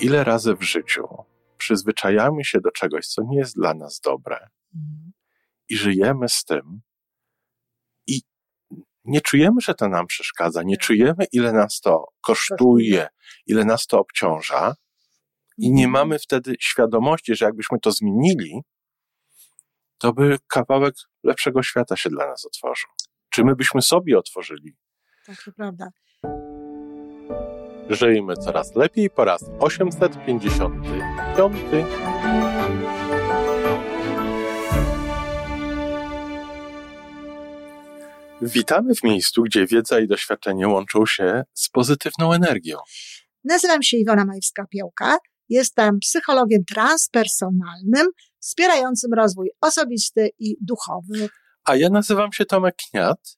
Ile razy w życiu przyzwyczajamy się do czegoś, co nie jest dla nas dobre i żyjemy z tym i nie czujemy, że to nam przeszkadza, nie czujemy, ile nas to kosztuje, ile nas to obciąża i nie Mhm. mamy wtedy świadomości, że jakbyśmy to zmienili, to by kawałek lepszego świata się dla nas otworzył. Czy my byśmy sobie otworzyli? Tak, to prawda. Żyjmy coraz lepiej po raz 855. Witamy w miejscu, gdzie wiedza i doświadczenie łączą się z pozytywną energią. Nazywam się Iwona Majewska-Piołka. Jestem psychologiem transpersonalnym, wspierającym rozwój osobisty i duchowy. A ja nazywam się Tomek Kniat.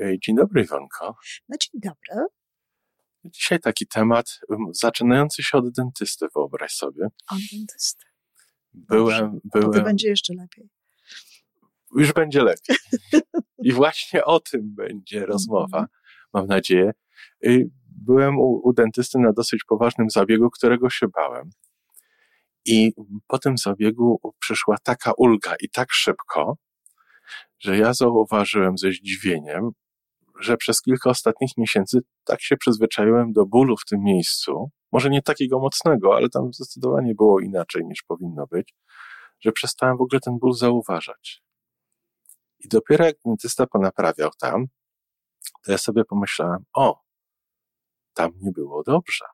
Dzień dobry, Iwonko. No dzień dobry. Dzisiaj taki temat zaczynający się od dentysty, wyobraź sobie. On dentysty. Byłem, To byłem, będzie jeszcze lepiej. już będzie lepiej. I właśnie o tym będzie rozmowa, Mhm. mam nadzieję. Y, Byłem u, u dentysty na dosyć poważnym zabiegu, którego się bałem. I po tym zabiegu przyszła taka ulga i tak szybko, że ja zauważyłem ze zdziwieniem, że przez kilka ostatnich miesięcy tak się przyzwyczaiłem do bólu w tym miejscu. Może nie takiego mocnego, ale tam zdecydowanie było inaczej niż powinno być, że przestałem w ogóle ten ból zauważać. I dopiero jak dentysta ponaprawiał tam, to ja sobie pomyślałem, o, tam nie było dobrze.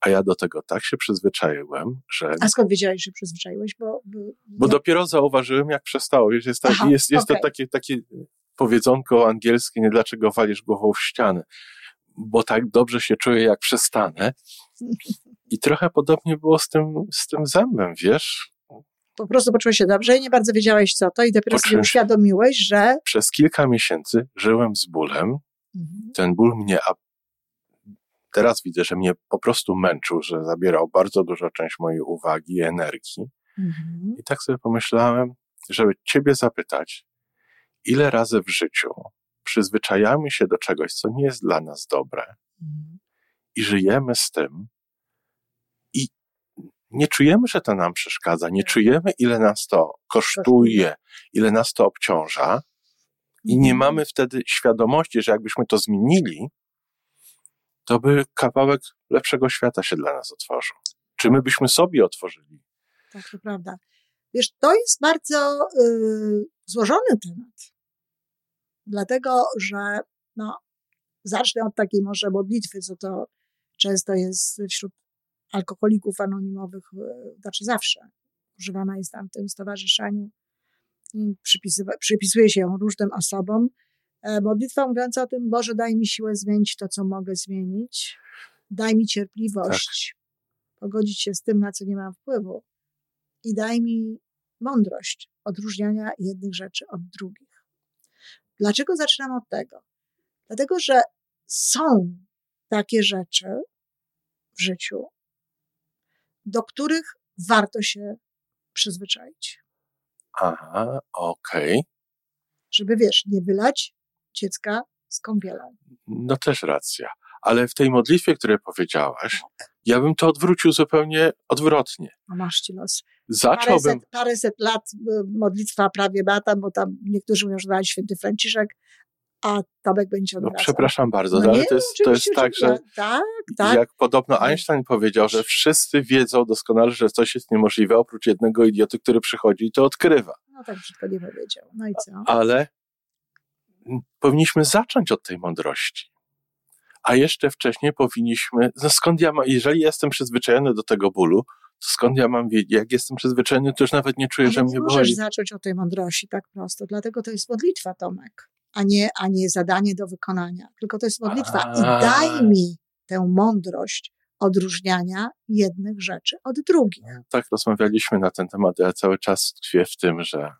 A ja do tego tak się przyzwyczaiłem, że. A skąd wiedziałeś, że przyzwyczaiłeś? Bo, bo, Bo dopiero zauważyłem, jak przestało. Jest, tak, Aha, jest, jest okej. to takie, takie powiedzonko angielskie, nie dlaczego walisz głową w ścianę. Bo tak dobrze się czuję, jak przestanę. I trochę podobnie było z tym, z tym zębem, wiesz? po prostu poczułeś się dobrze i nie bardzo wiedziałeś, co to, i dopiero sobie Poczułem się- uświadomiłeś, że. Przez kilka miesięcy żyłem z bólem. Mhm. Ten ból mnie, a teraz widzę, że mnie po prostu męczył, że zabierał bardzo dużą część mojej uwagi i energii. Mhm. I tak sobie pomyślałem, żeby Ciebie zapytać, ile razy w życiu przyzwyczajamy się do czegoś, co nie jest dla nas dobre Mhm. i żyjemy z tym i nie czujemy, że to nam przeszkadza, nie czujemy, ile nas to kosztuje, ile nas to obciąża i nie Mhm. mamy wtedy świadomości, że jakbyśmy to zmienili, to by kawałek lepszego świata się dla nas otworzył. Czy my byśmy sobie otworzyli? Tak, to prawda. Wiesz, to jest bardzo y, złożony temat. Dlatego, że no, zacznę od takiej może modlitwy, co to często jest wśród alkoholików anonimowych, y, znaczy zawsze używana jest tam w tym stowarzyszeniu. i przypisywa- Przypisuje się ją różnym osobom. E, Modlitwa mówiąca o tym, Boże, daj mi siłę zmienić to, co mogę zmienić. Daj mi cierpliwość, pogodzić się z tym, na co nie mam wpływu i daj mi mądrość odróżniania jednych rzeczy od drugich. Dlaczego zaczynam od tego? Dlatego, że są takie rzeczy w życiu, do których warto się przyzwyczaić. Aha, okej. Żeby, wiesz, nie wylać dziecka z kąpielą. No też racja. Ale w tej modlitwie, której powiedziałaś, ja bym to odwrócił zupełnie odwrotnie. No masz ci los. Zacząłbym, Paręset, paręset lat y, modlitwa prawie bata, bo tam niektórzy mówią, że dać święty Franciszek, a Tomek będzie no odwracał. przepraszam bardzo, No ale nie, to jest, to jest tak, że. Tak, tak. jak podobno Einstein powiedział, że wszyscy wiedzą doskonale, że coś jest niemożliwe, oprócz jednego idioty, który przychodzi i to odkrywa. No tak brzydko nie powiedział. No i co? Ale powinniśmy zacząć od tej mądrości. A jeszcze wcześniej powinniśmy, no skąd ja mam, jeżeli jestem przyzwyczajony do tego bólu, to skąd ja mam wiedzieć, jak jestem przyzwyczajony, to już nawet nie czuję, Ale że nie mnie możesz boli. zacząć od tej mądrości tak prosto, dlatego to jest modlitwa, Tomek, a nie, a nie zadanie do wykonania. Tylko to jest modlitwa. I A. daj mi tę mądrość odróżniania jednych rzeczy od drugich. Tak, rozmawialiśmy na ten temat. Ja cały czas tkwię w tym, że.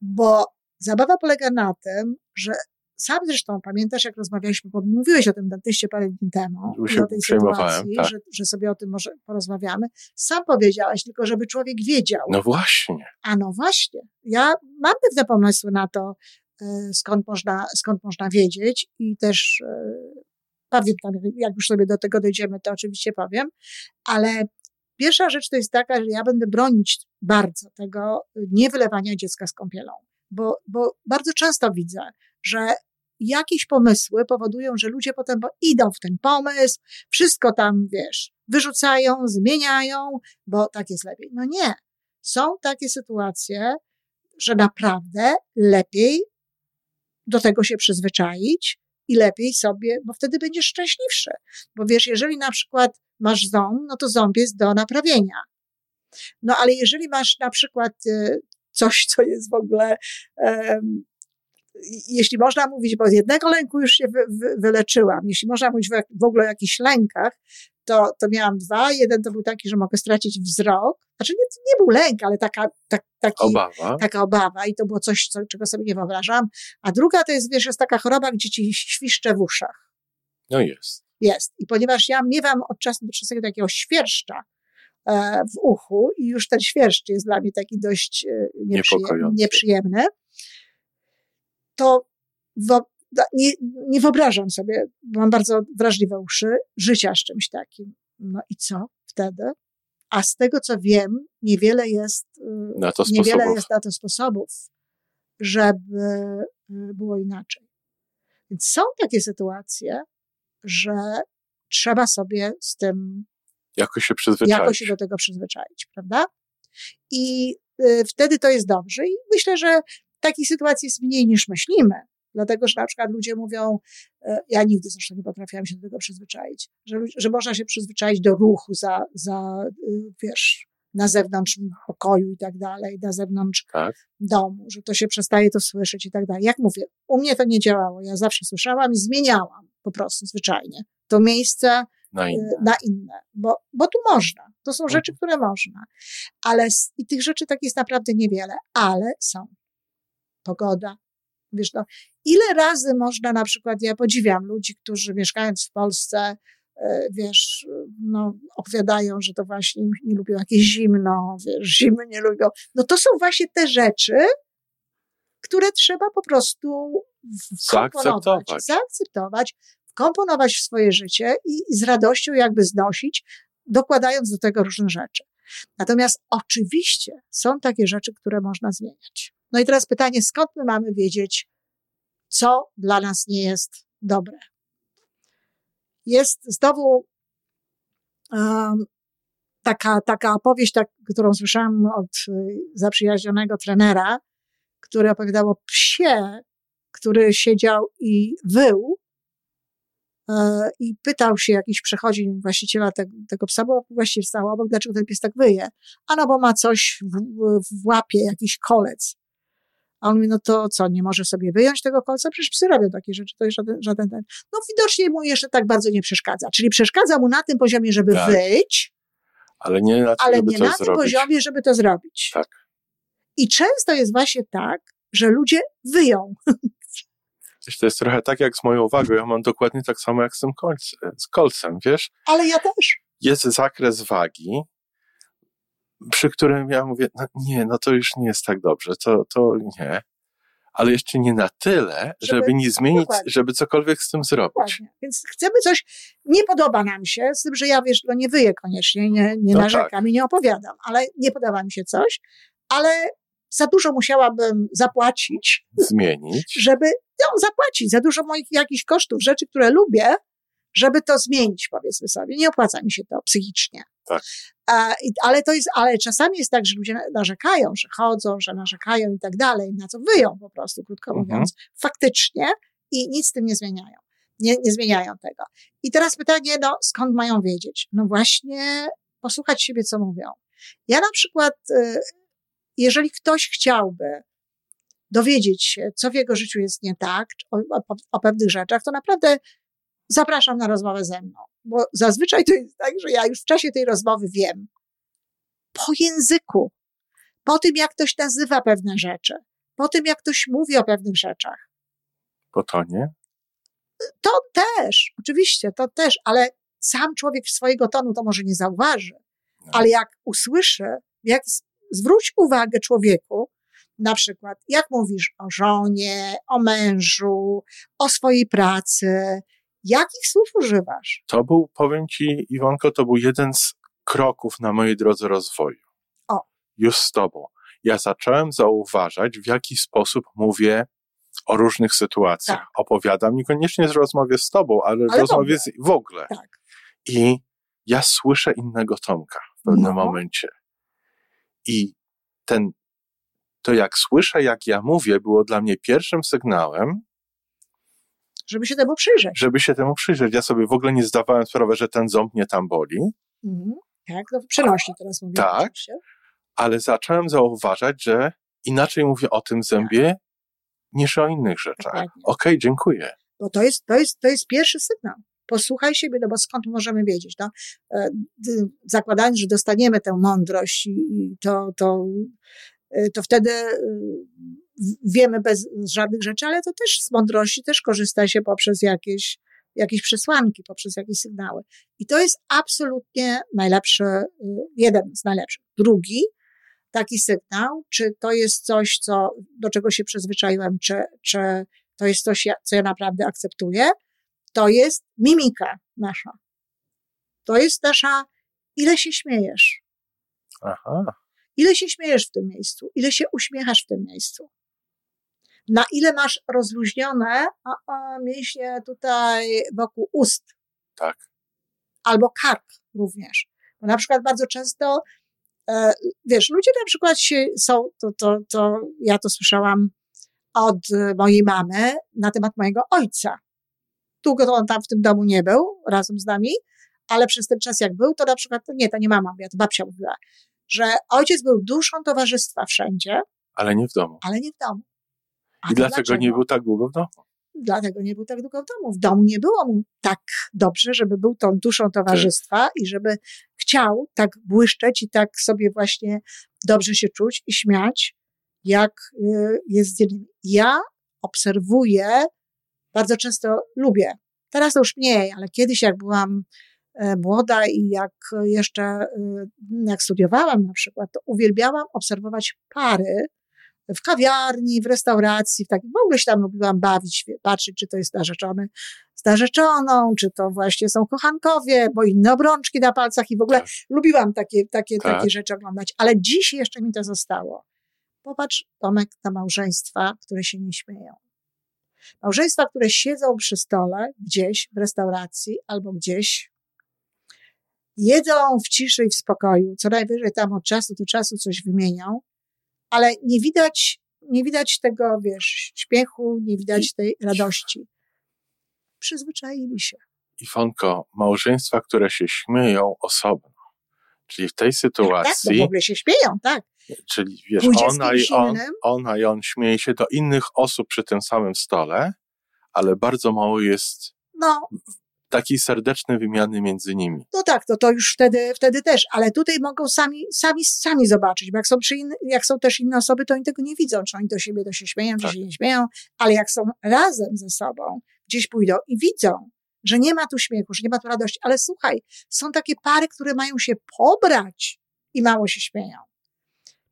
Bo zabawa polega na tym, że sam zresztą pamiętasz, jak rozmawialiśmy, bo mówiłeś o tym dentyście parę dni temu, się o tej sytuacji, tak. że, że sobie o tym może porozmawiamy. Sam powiedziałaś, tylko żeby człowiek wiedział. No właśnie. A no właśnie. Ja mam pewne pomysły na to, e, skąd można, skąd można wiedzieć i też e, powiem tam, jak już sobie do tego dojdziemy, to oczywiście powiem, ale pierwsza rzecz to jest taka, że ja będę bronić bardzo tego niewylewania dziecka z kąpielą, bo, bo bardzo często widzę, że jakieś pomysły powodują, że ludzie potem idą w ten pomysł, wszystko tam, wiesz, wyrzucają, zmieniają, bo tak jest lepiej. No nie. Są takie sytuacje, że naprawdę lepiej do tego się przyzwyczaić i lepiej sobie, bo wtedy będziesz szczęśliwszy. Bo wiesz, jeżeli na przykład masz ząb, no to ząb jest do naprawienia. No ale jeżeli masz na przykład e, coś, co jest w ogóle jeśli można mówić, bo z jednego lęku już się wy, wy, wyleczyłam, jeśli można mówić w, w ogóle o jakichś lękach, to, to miałam dwa. Jeden to był taki, że mogę stracić wzrok. Znaczy nie, nie był lęk, ale taka, tak, taki, obawa. taka obawa i to było coś, co, czego sobie nie wyobrażam. A druga to jest, wiesz, jest taka choroba, gdzie ci świszcze w uszach. No jest. Jest. I ponieważ ja miewam od czasu do czasu takiego świerszcza e, w uchu i już ten świerszcz jest dla mnie taki dość e, nieprzyjemny, nieprzyjemny to nie, nie wyobrażam sobie, mam bardzo wrażliwe uszy, życia z czymś takim. No i co wtedy? A z tego, co wiem, niewiele jest y, na to niewiele sposobów. jest na to sposobów, żeby y, było inaczej. Więc są takie sytuacje, że trzeba sobie z tym jakoś się przyzwyczaić. Jakoś się do tego przyzwyczaić, prawda? I y, wtedy to jest dobrze. I myślę, że takich sytuacji jest mniej niż myślimy. Dlatego, że na przykład ludzie mówią, e, ja nigdy zresztą nie potrafiłam się do tego przyzwyczaić, że, że można się przyzwyczaić do ruchu za, za y, wiesz, na zewnątrz pokoju i tak dalej, na zewnątrz tak. domu, że to się przestaje to słyszeć i tak dalej. Jak mówię, u mnie to nie działało. Ja zawsze słyszałam i zmieniałam po prostu zwyczajnie to miejsce na inne, na inne bo, bo tu można. To są rzeczy, mhm. które można. Ale i tych rzeczy tak jest naprawdę niewiele, ale są pogoda. Wiesz, no, ile razy można na przykład, ja podziwiam ludzi, którzy mieszkając w Polsce, e, wiesz, no, opowiadają, że to właśnie nie lubią jakieś zimno, wiesz, zimy nie lubią. No to są właśnie te rzeczy, które trzeba po prostu zaakceptować, zaakceptować wkomponować w swoje życie i z radością jakby znosić, dokładając do tego różne rzeczy. Natomiast oczywiście są takie rzeczy, które można zmieniać. No i teraz pytanie, skąd my mamy wiedzieć, co dla nas nie jest dobre? Jest znowu um, taka, taka opowieść, tak, którą słyszałam od y, zaprzyjaźnionego trenera, który opowiadał o psie, który siedział i wył e, i pytał się jakiś przechodzień właściciela te, tego psa, bo właściwie stał obok, dlaczego ten pies tak wyje? A no bo ma coś w, w łapie, jakiś kolec. A on mówi, no to co, nie może sobie wyjąć tego kolca? Przecież psy robią takie rzeczy, to jest żaden, żaden ten. No widocznie mu jeszcze tak bardzo nie przeszkadza. Czyli przeszkadza mu na tym poziomie, żeby tak. wyjść, ale nie na, ale nie na tym poziomie, żeby to zrobić. Tak. I często jest właśnie tak, że ludzie wyją. To jest trochę tak jak z moją uwagą. Ja mam dokładnie tak samo jak z tym kolcem, z kolcem, wiesz? Ale ja też. Jest zakres wagi, przy którym ja mówię, no nie, no to już nie jest tak dobrze, to, to nie. Ale jeszcze nie na tyle, żeby, żeby nie zmienić, dokładnie. żeby cokolwiek z tym zrobić. Dokładnie. Więc chcemy coś, nie podoba nam się, z tym, że ja wiesz, no nie wyję koniecznie, nie, nie no narzekam tak. i nie opowiadam, ale nie podoba mi się coś, ale za dużo musiałabym zapłacić. Zmienić. Żeby ją zapłacić, za dużo moich jakichś kosztów, rzeczy, które lubię, żeby to zmienić, powiedzmy sobie. Nie opłaca mi się to psychicznie. Tak. A, ale to jest, ale czasami jest tak, że ludzie narzekają, że chodzą, że narzekają i tak dalej, na co wyją po prostu, krótko mhm. mówiąc, faktycznie i nic z tym nie zmieniają. Nie, nie zmieniają tego. I teraz pytanie, no skąd mają wiedzieć? No właśnie posłuchać siebie, co mówią. Ja na przykład, y, jeżeli ktoś chciałby dowiedzieć się, co w jego życiu jest nie tak, o, o, o pewnych rzeczach, to naprawdę zapraszam na rozmowę ze mną. bo zazwyczaj to jest tak, że ja już w czasie tej rozmowy wiem, po języku, po tym, jak ktoś nazywa pewne rzeczy, po tym, jak ktoś mówi o pewnych rzeczach. Po tonie? To też, oczywiście, to też, ale sam człowiek swojego tonu to może nie zauważy, no. ale jak usłyszy, jak zwróć uwagę człowieku, na przykład, jak mówisz o żonie, o mężu, o swojej pracy, jakich słów używasz? To był, powiem ci, Iwonko, to był jeden z kroków na mojej drodze rozwoju. O. Już z tobą. Ja zacząłem zauważać, w jaki sposób mówię o różnych sytuacjach. Tak. Opowiadam, niekoniecznie w rozmowie z tobą, ale, ale w rozmowie z, w ogóle. Tak. I ja słyszę innego Tomka w pewnym no. momencie. I ten, to jak słyszę, jak ja mówię, było dla mnie pierwszym sygnałem, żeby się temu przyjrzeć. Żeby się temu przyjrzeć. Ja sobie w ogóle nie zdawałem sprawy, że ten ząb mnie tam boli. Mhm. Tak, no przenośnie teraz mówię. Tak, oczywiście. ale zacząłem zauważać, że inaczej mówię o tym zębie tak. niż o innych rzeczach. Okej, okay, dziękuję. Bo to jest, to, jest, to jest pierwszy sygnał. Posłuchaj siebie, no bo skąd możemy wiedzieć? No? E, zakładając, że dostaniemy tę mądrość i to, to, e, to wtedy e, wiemy bez żadnych rzeczy, ale to też z mądrości też korzysta się poprzez jakieś, jakieś przesłanki, poprzez jakieś sygnały. I to jest absolutnie najlepszy, jeden z najlepszych. Drugi, taki sygnał, czy to jest coś, co, do czego się przyzwyczaiłem, czy, czy to jest coś, co ja naprawdę akceptuję, to jest mimika nasza. To jest nasza, ile się śmiejesz. Aha. Ile się śmiejesz w tym miejscu, ile się uśmiechasz w tym miejscu. Na ile masz rozluźnione a, a, mięśnie tutaj wokół ust. Tak. Albo kark również. Bo na przykład bardzo często, e, wiesz, ludzie na przykład się, są, to, to, to ja to słyszałam od mojej mamy na temat mojego ojca. Długo to on tam w tym domu nie był razem z nami, ale przez ten czas jak był, to na przykład, nie, to nie mama mówiła, to babcia mówiła, że ojciec był duszą towarzystwa wszędzie. Ale nie w domu. Ale nie w domu. I dlaczego, dlaczego nie był tak długo w domu? Dlatego nie był tak długo w domu. W domu nie było mu tak dobrze, żeby był tą duszą towarzystwa tak. i żeby chciał tak błyszczeć i tak sobie właśnie dobrze się czuć i śmiać, jak y, jest z innymi. Ja obserwuję bardzo często lubię. Teraz to już mniej, ale kiedyś jak byłam e, młoda i jak jeszcze, e, jak studiowałam na przykład, to uwielbiałam obserwować pary w kawiarni, w restauracji, w takim, w ogóle się tam lubiłam bawić, patrzeć, czy to jest narzeczony z narzeczoną, czy to właśnie są kochankowie, bo inne obrączki na palcach i w ogóle tak. lubiłam takie, takie, tak. takie rzeczy oglądać, ale dziś jeszcze mi to zostało. Popatrz, Tomek, na małżeństwa, które się nie śmieją. Małżeństwa, które siedzą przy stole gdzieś w restauracji albo gdzieś, jedzą w ciszy i w spokoju, co najwyżej tam od czasu do czasu coś wymienią, ale nie widać, nie widać tego, wiesz, śpiechu, nie widać tej radości. Przyzwyczaili się. Iwonko, małżeństwa, które się śmieją osobno, czyli w tej sytuacji... Tak, tak, w ogóle się śmieją, tak. Czyli wiesz, ona i, on, ona i on śmieje się do innych osób przy tym samym stole, ale bardzo mało jest no. Takiej serdecznej wymiany między nimi. No tak, to, to już wtedy, wtedy też, ale tutaj mogą sami, sami, sami zobaczyć, bo jak są, przy in, jak są też inne osoby, to oni tego nie widzą, czy oni do siebie to się śmieją, tak. czy się nie śmieją, ale jak są razem ze sobą, gdzieś pójdą i widzą, że nie ma tu śmiechu, że nie ma tu radości, ale słuchaj, są takie pary, które mają się pobrać i mało się śmieją.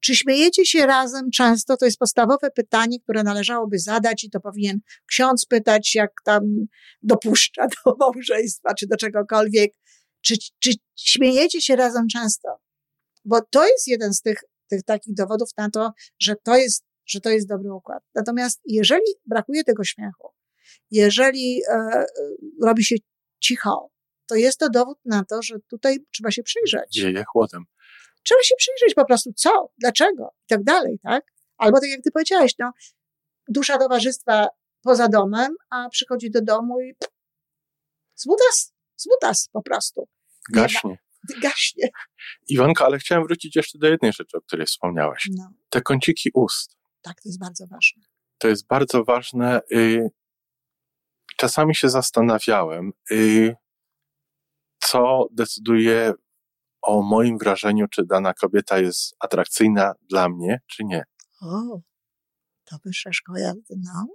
Czy śmiejecie się razem często? To jest podstawowe pytanie, które należałoby zadać i to powinien ksiądz pytać, jak tam dopuszcza do małżeństwa czy do czegokolwiek. Czy, czy śmiejecie się razem często? Bo to jest jeden z tych, tych takich dowodów na to, że to jest, że to jest dobry układ. Natomiast jeżeli brakuje tego śmiechu, jeżeli e, robi się cicho, to jest to dowód na to, że tutaj trzeba się przyjrzeć. Dzieje chłodem. Trzeba się przyjrzeć po prostu, co, dlaczego i tak dalej, tak? Albo tak jak ty powiedziałeś, no, dusza towarzystwa poza domem, a przychodzi do domu i zbutas, zbutas po prostu. Gaśnie. gaśnie. Iwanka, ale chciałem wrócić jeszcze do jednej rzeczy, o której wspomniałaś. No. Te kąciki ust. Tak, to jest bardzo ważne. To jest bardzo ważne. Y, czasami się zastanawiałem, y, co decyduje o moim wrażeniu, czy dana kobieta jest atrakcyjna dla mnie, czy nie. O, to wyższa szkoła jazdy, no.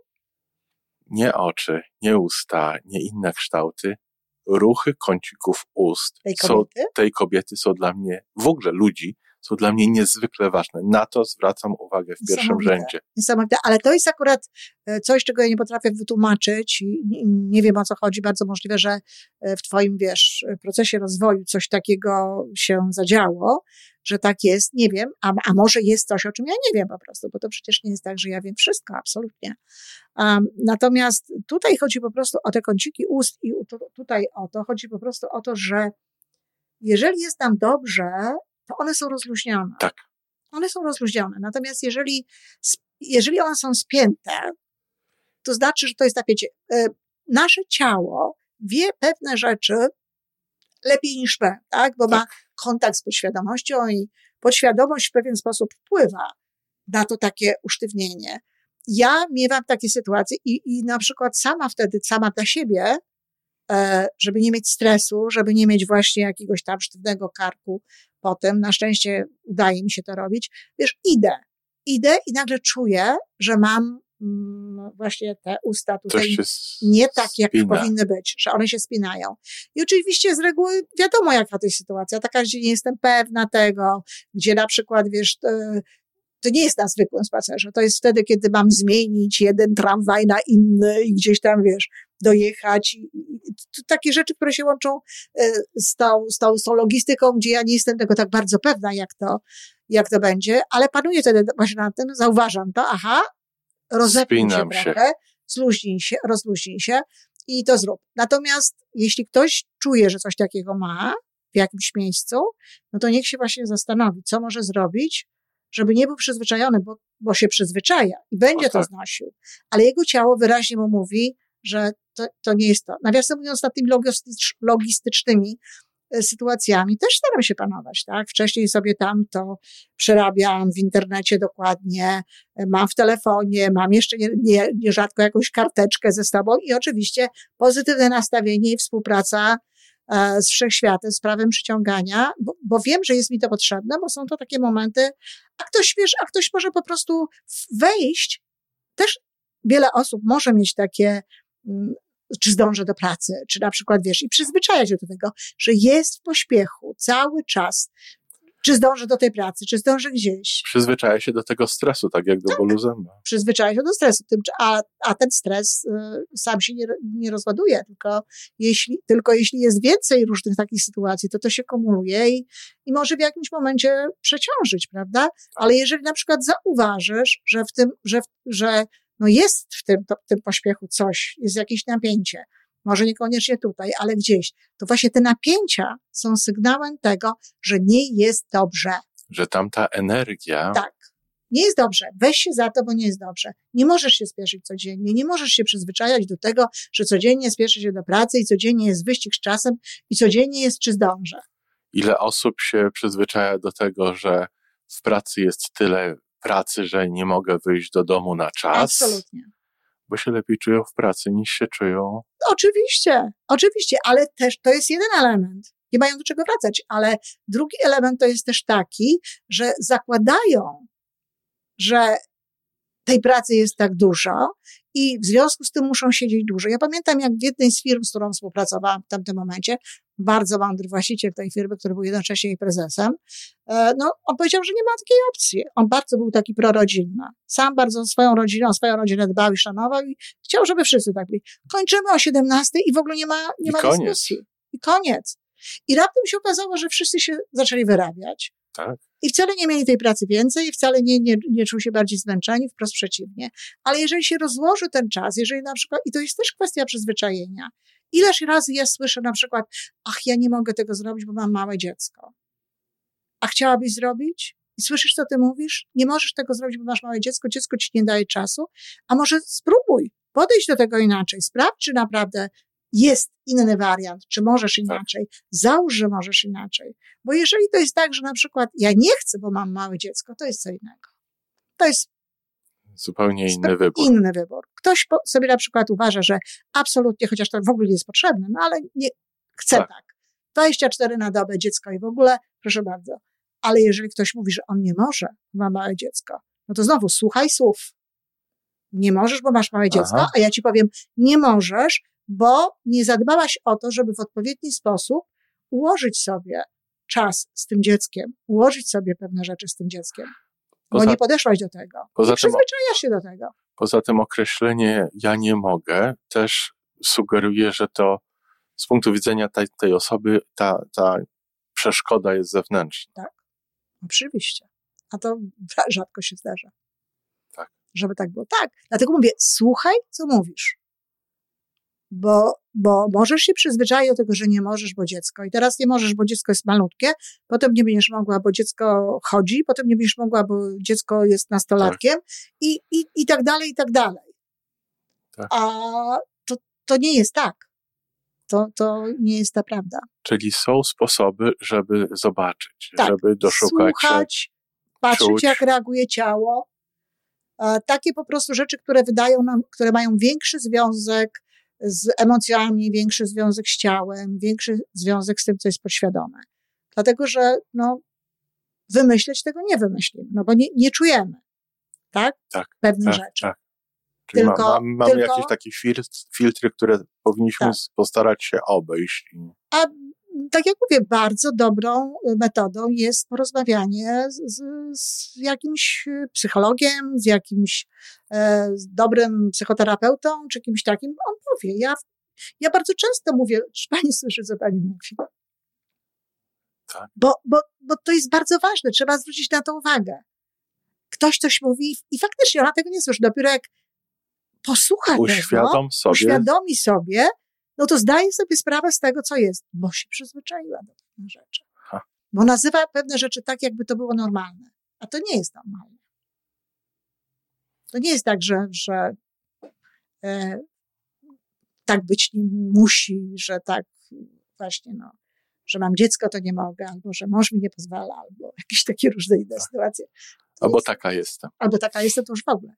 Nie oczy, nie usta, nie inne kształty. Ruchy kącików ust Tej są, kobiety? tej kobiety są dla mnie, w ogóle ludzi, są dla mnie niezwykle ważne. Na to zwracam uwagę w pierwszym rzędzie. Niesamowite, ale to jest akurat e, coś, czego ja nie potrafię wytłumaczyć i nie, wiem o co chodzi. Bardzo możliwe, że e, w Twoim, wiesz, procesie rozwoju coś takiego się zadziało, że tak jest, nie wiem, a, a może jest coś, o czym ja nie wiem po prostu, bo to przecież nie jest tak, że ja wiem wszystko, absolutnie. Um, natomiast tutaj chodzi po prostu o te kąciki ust i tu, tutaj o to, chodzi po prostu o to, że jeżeli jest nam dobrze, to one są rozluźnione. Tak. One są rozluźnione. Natomiast jeżeli, jeżeli one są spięte, to znaczy, że to jest napięcie. E, Nasze ciało wie pewne rzeczy lepiej niż my, tak? Bo ma kontakt z podświadomością i podświadomość w pewien sposób wpływa na to takie usztywnienie. Ja miewam takie sytuacje i, i na przykład sama wtedy, sama dla siebie, żeby nie mieć stresu, żeby nie mieć właśnie jakiegoś tam sztywnego karku potem, na szczęście udaje mi się to robić, wiesz, idę, idę i nagle czuję, że mam mm, właśnie te usta tutaj nie tak, jak spina. powinny być, że one się spinają. I oczywiście z reguły wiadomo, jaka to jest sytuacja, taka, gdzie nie jestem pewna tego, gdzie na przykład, wiesz, to, to nie jest na zwykłym spacerze, to jest wtedy, kiedy mam zmienić jeden tramwaj na inny i gdzieś tam, wiesz, dojechać. To takie rzeczy, które się łączą e, z tą, z, tą, z tą logistyką, gdzie ja nie jestem tego tak bardzo pewna, jak to, jak to będzie, ale panuję wtedy właśnie nad tym, zauważam to, aha, rozepnij się się. trochę, zluźnij się, rozluźnij się i to zrób. Natomiast jeśli ktoś czuje, że coś takiego ma w jakimś miejscu, no to niech się właśnie zastanowi, co może zrobić, żeby nie był przyzwyczajony, bo, bo się przyzwyczaja i będzie O to tak. znosił. Ale jego ciało wyraźnie mu mówi, że to, to nie jest to. Nawiasem mówiąc, nad tymi logistycz- logistycznymi e, sytuacjami też staram się panować, tak? Wcześniej sobie tam to przerabiam w internecie dokładnie, e, mam w telefonie, mam jeszcze nie, nie, nierzadko jakąś karteczkę ze sobą i oczywiście pozytywne nastawienie i współpraca e, z wszechświatem, z prawem przyciągania, bo, bo wiem, że jest mi to potrzebne, bo są to takie momenty, a ktoś, wiesz, a ktoś może po prostu wejść, też wiele osób może mieć takie, czy zdążę do pracy, czy na przykład, wiesz, i przyzwyczajać się do tego, że jest w pośpiechu cały czas, czy zdążę do tej pracy, czy zdążę gdzieś, Przyzwyczaja się do tego stresu, tak jak do bólu zęba. przyzwyczaja się do stresu, a, a ten stres y, sam się nie, nie rozładuje, tylko jeśli, tylko jeśli jest więcej różnych takich sytuacji, to to się kumuluje i, i może w jakimś momencie przeciążyć, prawda? Ale jeżeli na przykład zauważysz, że w tym, że, że no jest w tym, to, w tym pośpiechu coś, jest jakieś napięcie, może niekoniecznie tutaj, ale gdzieś, to właśnie te napięcia są sygnałem tego, że nie jest dobrze. Że tamta energia Tak. Nie jest dobrze. Weź się za to, bo nie jest dobrze. Nie możesz się spieszyć codziennie. Nie możesz się przyzwyczajać do tego, że codziennie spieszy się do pracy i codziennie jest wyścig z czasem i codziennie jest czy zdążę. ile osób się przyzwyczaja do tego, że w pracy jest tyle pracy, że nie mogę wyjść do domu na czas, Absolutnie. bo się lepiej czują w pracy niż się czują. Oczywiście, oczywiście, ale też to jest jeden element. Nie mają do czego wracać, ale drugi element to jest też taki, że zakładają, że tej pracy jest tak dużo i w związku z tym muszą siedzieć dłużej. Ja pamiętam, jak w jednej z firm, z którą współpracowałam w tamtym momencie, bardzo mądry właściciel tej firmy, który był jednocześnie jej prezesem, e, no, on powiedział, że nie ma takiej opcji. On bardzo był taki prorodzinny. Sam bardzo swoją rodziną, swoją rodzinę dbał i szanował i chciał, żeby wszyscy tak byli. Kończymy o 17 i w ogóle nie ma, nie I ma koniec. dyskusji. I koniec. I raptem się okazało, że wszyscy się zaczęli wyrabiać. Tak? I wcale nie mieli tej pracy więcej, i wcale nie, nie, nie czuł się bardziej zmęczeni, wprost przeciwnie. Ale jeżeli się rozłoży ten czas, jeżeli na przykład, i to jest też kwestia przyzwyczajenia, ileż razy ja słyszę na przykład, ach, ja nie mogę tego zrobić, bo mam małe dziecko. A chciałabyś zrobić? I słyszysz, co ty mówisz? Nie możesz tego zrobić, bo masz małe dziecko, dziecko ci nie daje czasu, a może spróbuj, podejdź do tego inaczej, sprawdź, czy naprawdę jest inny wariant, czy możesz inaczej, załóż, że możesz inaczej. Bo jeżeli to jest tak, że na przykład ja nie chcę, bo mam małe dziecko, to jest co innego. To jest Zupełnie inny wybór. inny wybór. Ktoś sobie na przykład uważa, że absolutnie, chociaż to w ogóle nie jest potrzebne, no ale nie chce Tak. tak. 24 na dobę dziecko i w ogóle, proszę bardzo. Ale jeżeli ktoś mówi, że on nie może, ma małe dziecko, no to znowu słuchaj słów. Nie możesz, bo masz małe dziecko, a ja ci powiem, nie możesz, bo nie zadbałaś o to, żeby w odpowiedni sposób ułożyć sobie czas z tym dzieckiem, ułożyć sobie pewne rzeczy z tym dzieckiem. Poza, bo nie podeszłaś do tego. Poza nie przyzwyczajasz się do tego. Poza tym określenie ja nie mogę też sugeruje, że to z punktu widzenia tej, tej osoby ta, ta przeszkoda jest zewnętrzna. Tak, oczywiście. A to rzadko się zdarza. Tak. Żeby tak było. Tak. Dlatego mówię, słuchaj, co mówisz bo, bo możesz się przyzwyczaić do tego, że nie możesz, bo dziecko. I teraz nie możesz, bo dziecko jest malutkie, potem nie będziesz mogła, bo dziecko chodzi, potem nie będziesz mogła, bo dziecko jest nastolatkiem tak. i, i, i tak dalej, i tak dalej. Tak. A to, to nie jest tak. To, to nie jest ta prawda. Czyli są sposoby, żeby zobaczyć, tak. żeby doszukać Słuchać, się, patrzeć, czuć. jak reaguje ciało. Takie po prostu rzeczy, które wydają nam, które mają większy związek z emocjami, większy związek z ciałem, większy związek z tym, co jest podświadome. Dlatego, że no, wymyśleć tego nie wymyślimy, no bo nie, nie czujemy, tak? Tak. Pewne tak, rzeczy. Tak. Czyli tylko, ma, ma, mamy tylko, jakieś takie filtry, które powinniśmy tak. postarać się obejść. A tak jak mówię, bardzo dobrą metodą jest porozmawianie z, z jakimś psychologiem, z jakimś e, dobrym psychoterapeutą, czy kimś takim. On powie. Ja, ja bardzo często mówię, czy pani słyszy, co pani mówi? Tak. Bo, bo, bo to jest bardzo ważne, trzeba zwrócić na to uwagę. Ktoś coś mówi i faktycznie ona tego nie słyszy. Dopiero jak posłucha Uświadom tego, sobie. uświadomi sobie, no to zdaje sobie sprawę z tego, co jest, bo się przyzwyczaiła do pewnych rzeczy. Ha. Bo nazywa pewne rzeczy tak, jakby to było normalne. A to nie jest normalne. To nie jest tak, że, że e, tak być nie musi, że tak właśnie, no, że mam dziecko, to nie mogę, albo że mąż mi nie pozwala, albo jakieś takie różne inne tak. sytuacje. To albo jest, taka jestem. Albo taka jestem, to już w ogóle.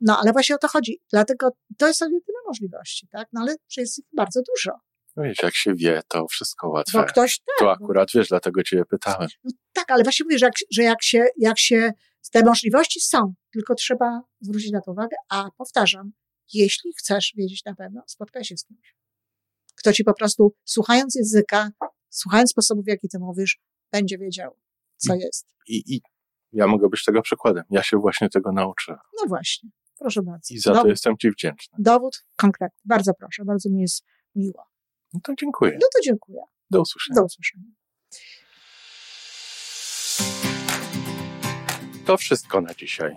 No, ale właśnie o to chodzi. Dlatego to są jedyne możliwości, tak? No, ale jest ich bardzo dużo. No wiesz, jak się wie, to wszystko łatwe. Bo ktoś tak. To akurat wiesz, dlatego cię pytałem. No, tak, ale właśnie mówię, że jak, że jak się, jak się, te możliwości są, tylko trzeba zwrócić na to uwagę, a powtarzam, jeśli chcesz wiedzieć na pewno, spotkaj się z kimś. Kto ci po prostu, słuchając języka, słuchając sposobów, w jaki ty mówisz, będzie wiedział, co I, jest. I, I ja mogę być tego przykładem. Ja się właśnie tego nauczę. No właśnie. Proszę bardzo. I za dowód, to jestem Ci wdzięczny. Dowód konkretny. Bardzo proszę, bardzo mi jest miło. No to dziękuję. No to dziękuję. Do usłyszenia. Do usłyszenia. To wszystko na dzisiaj.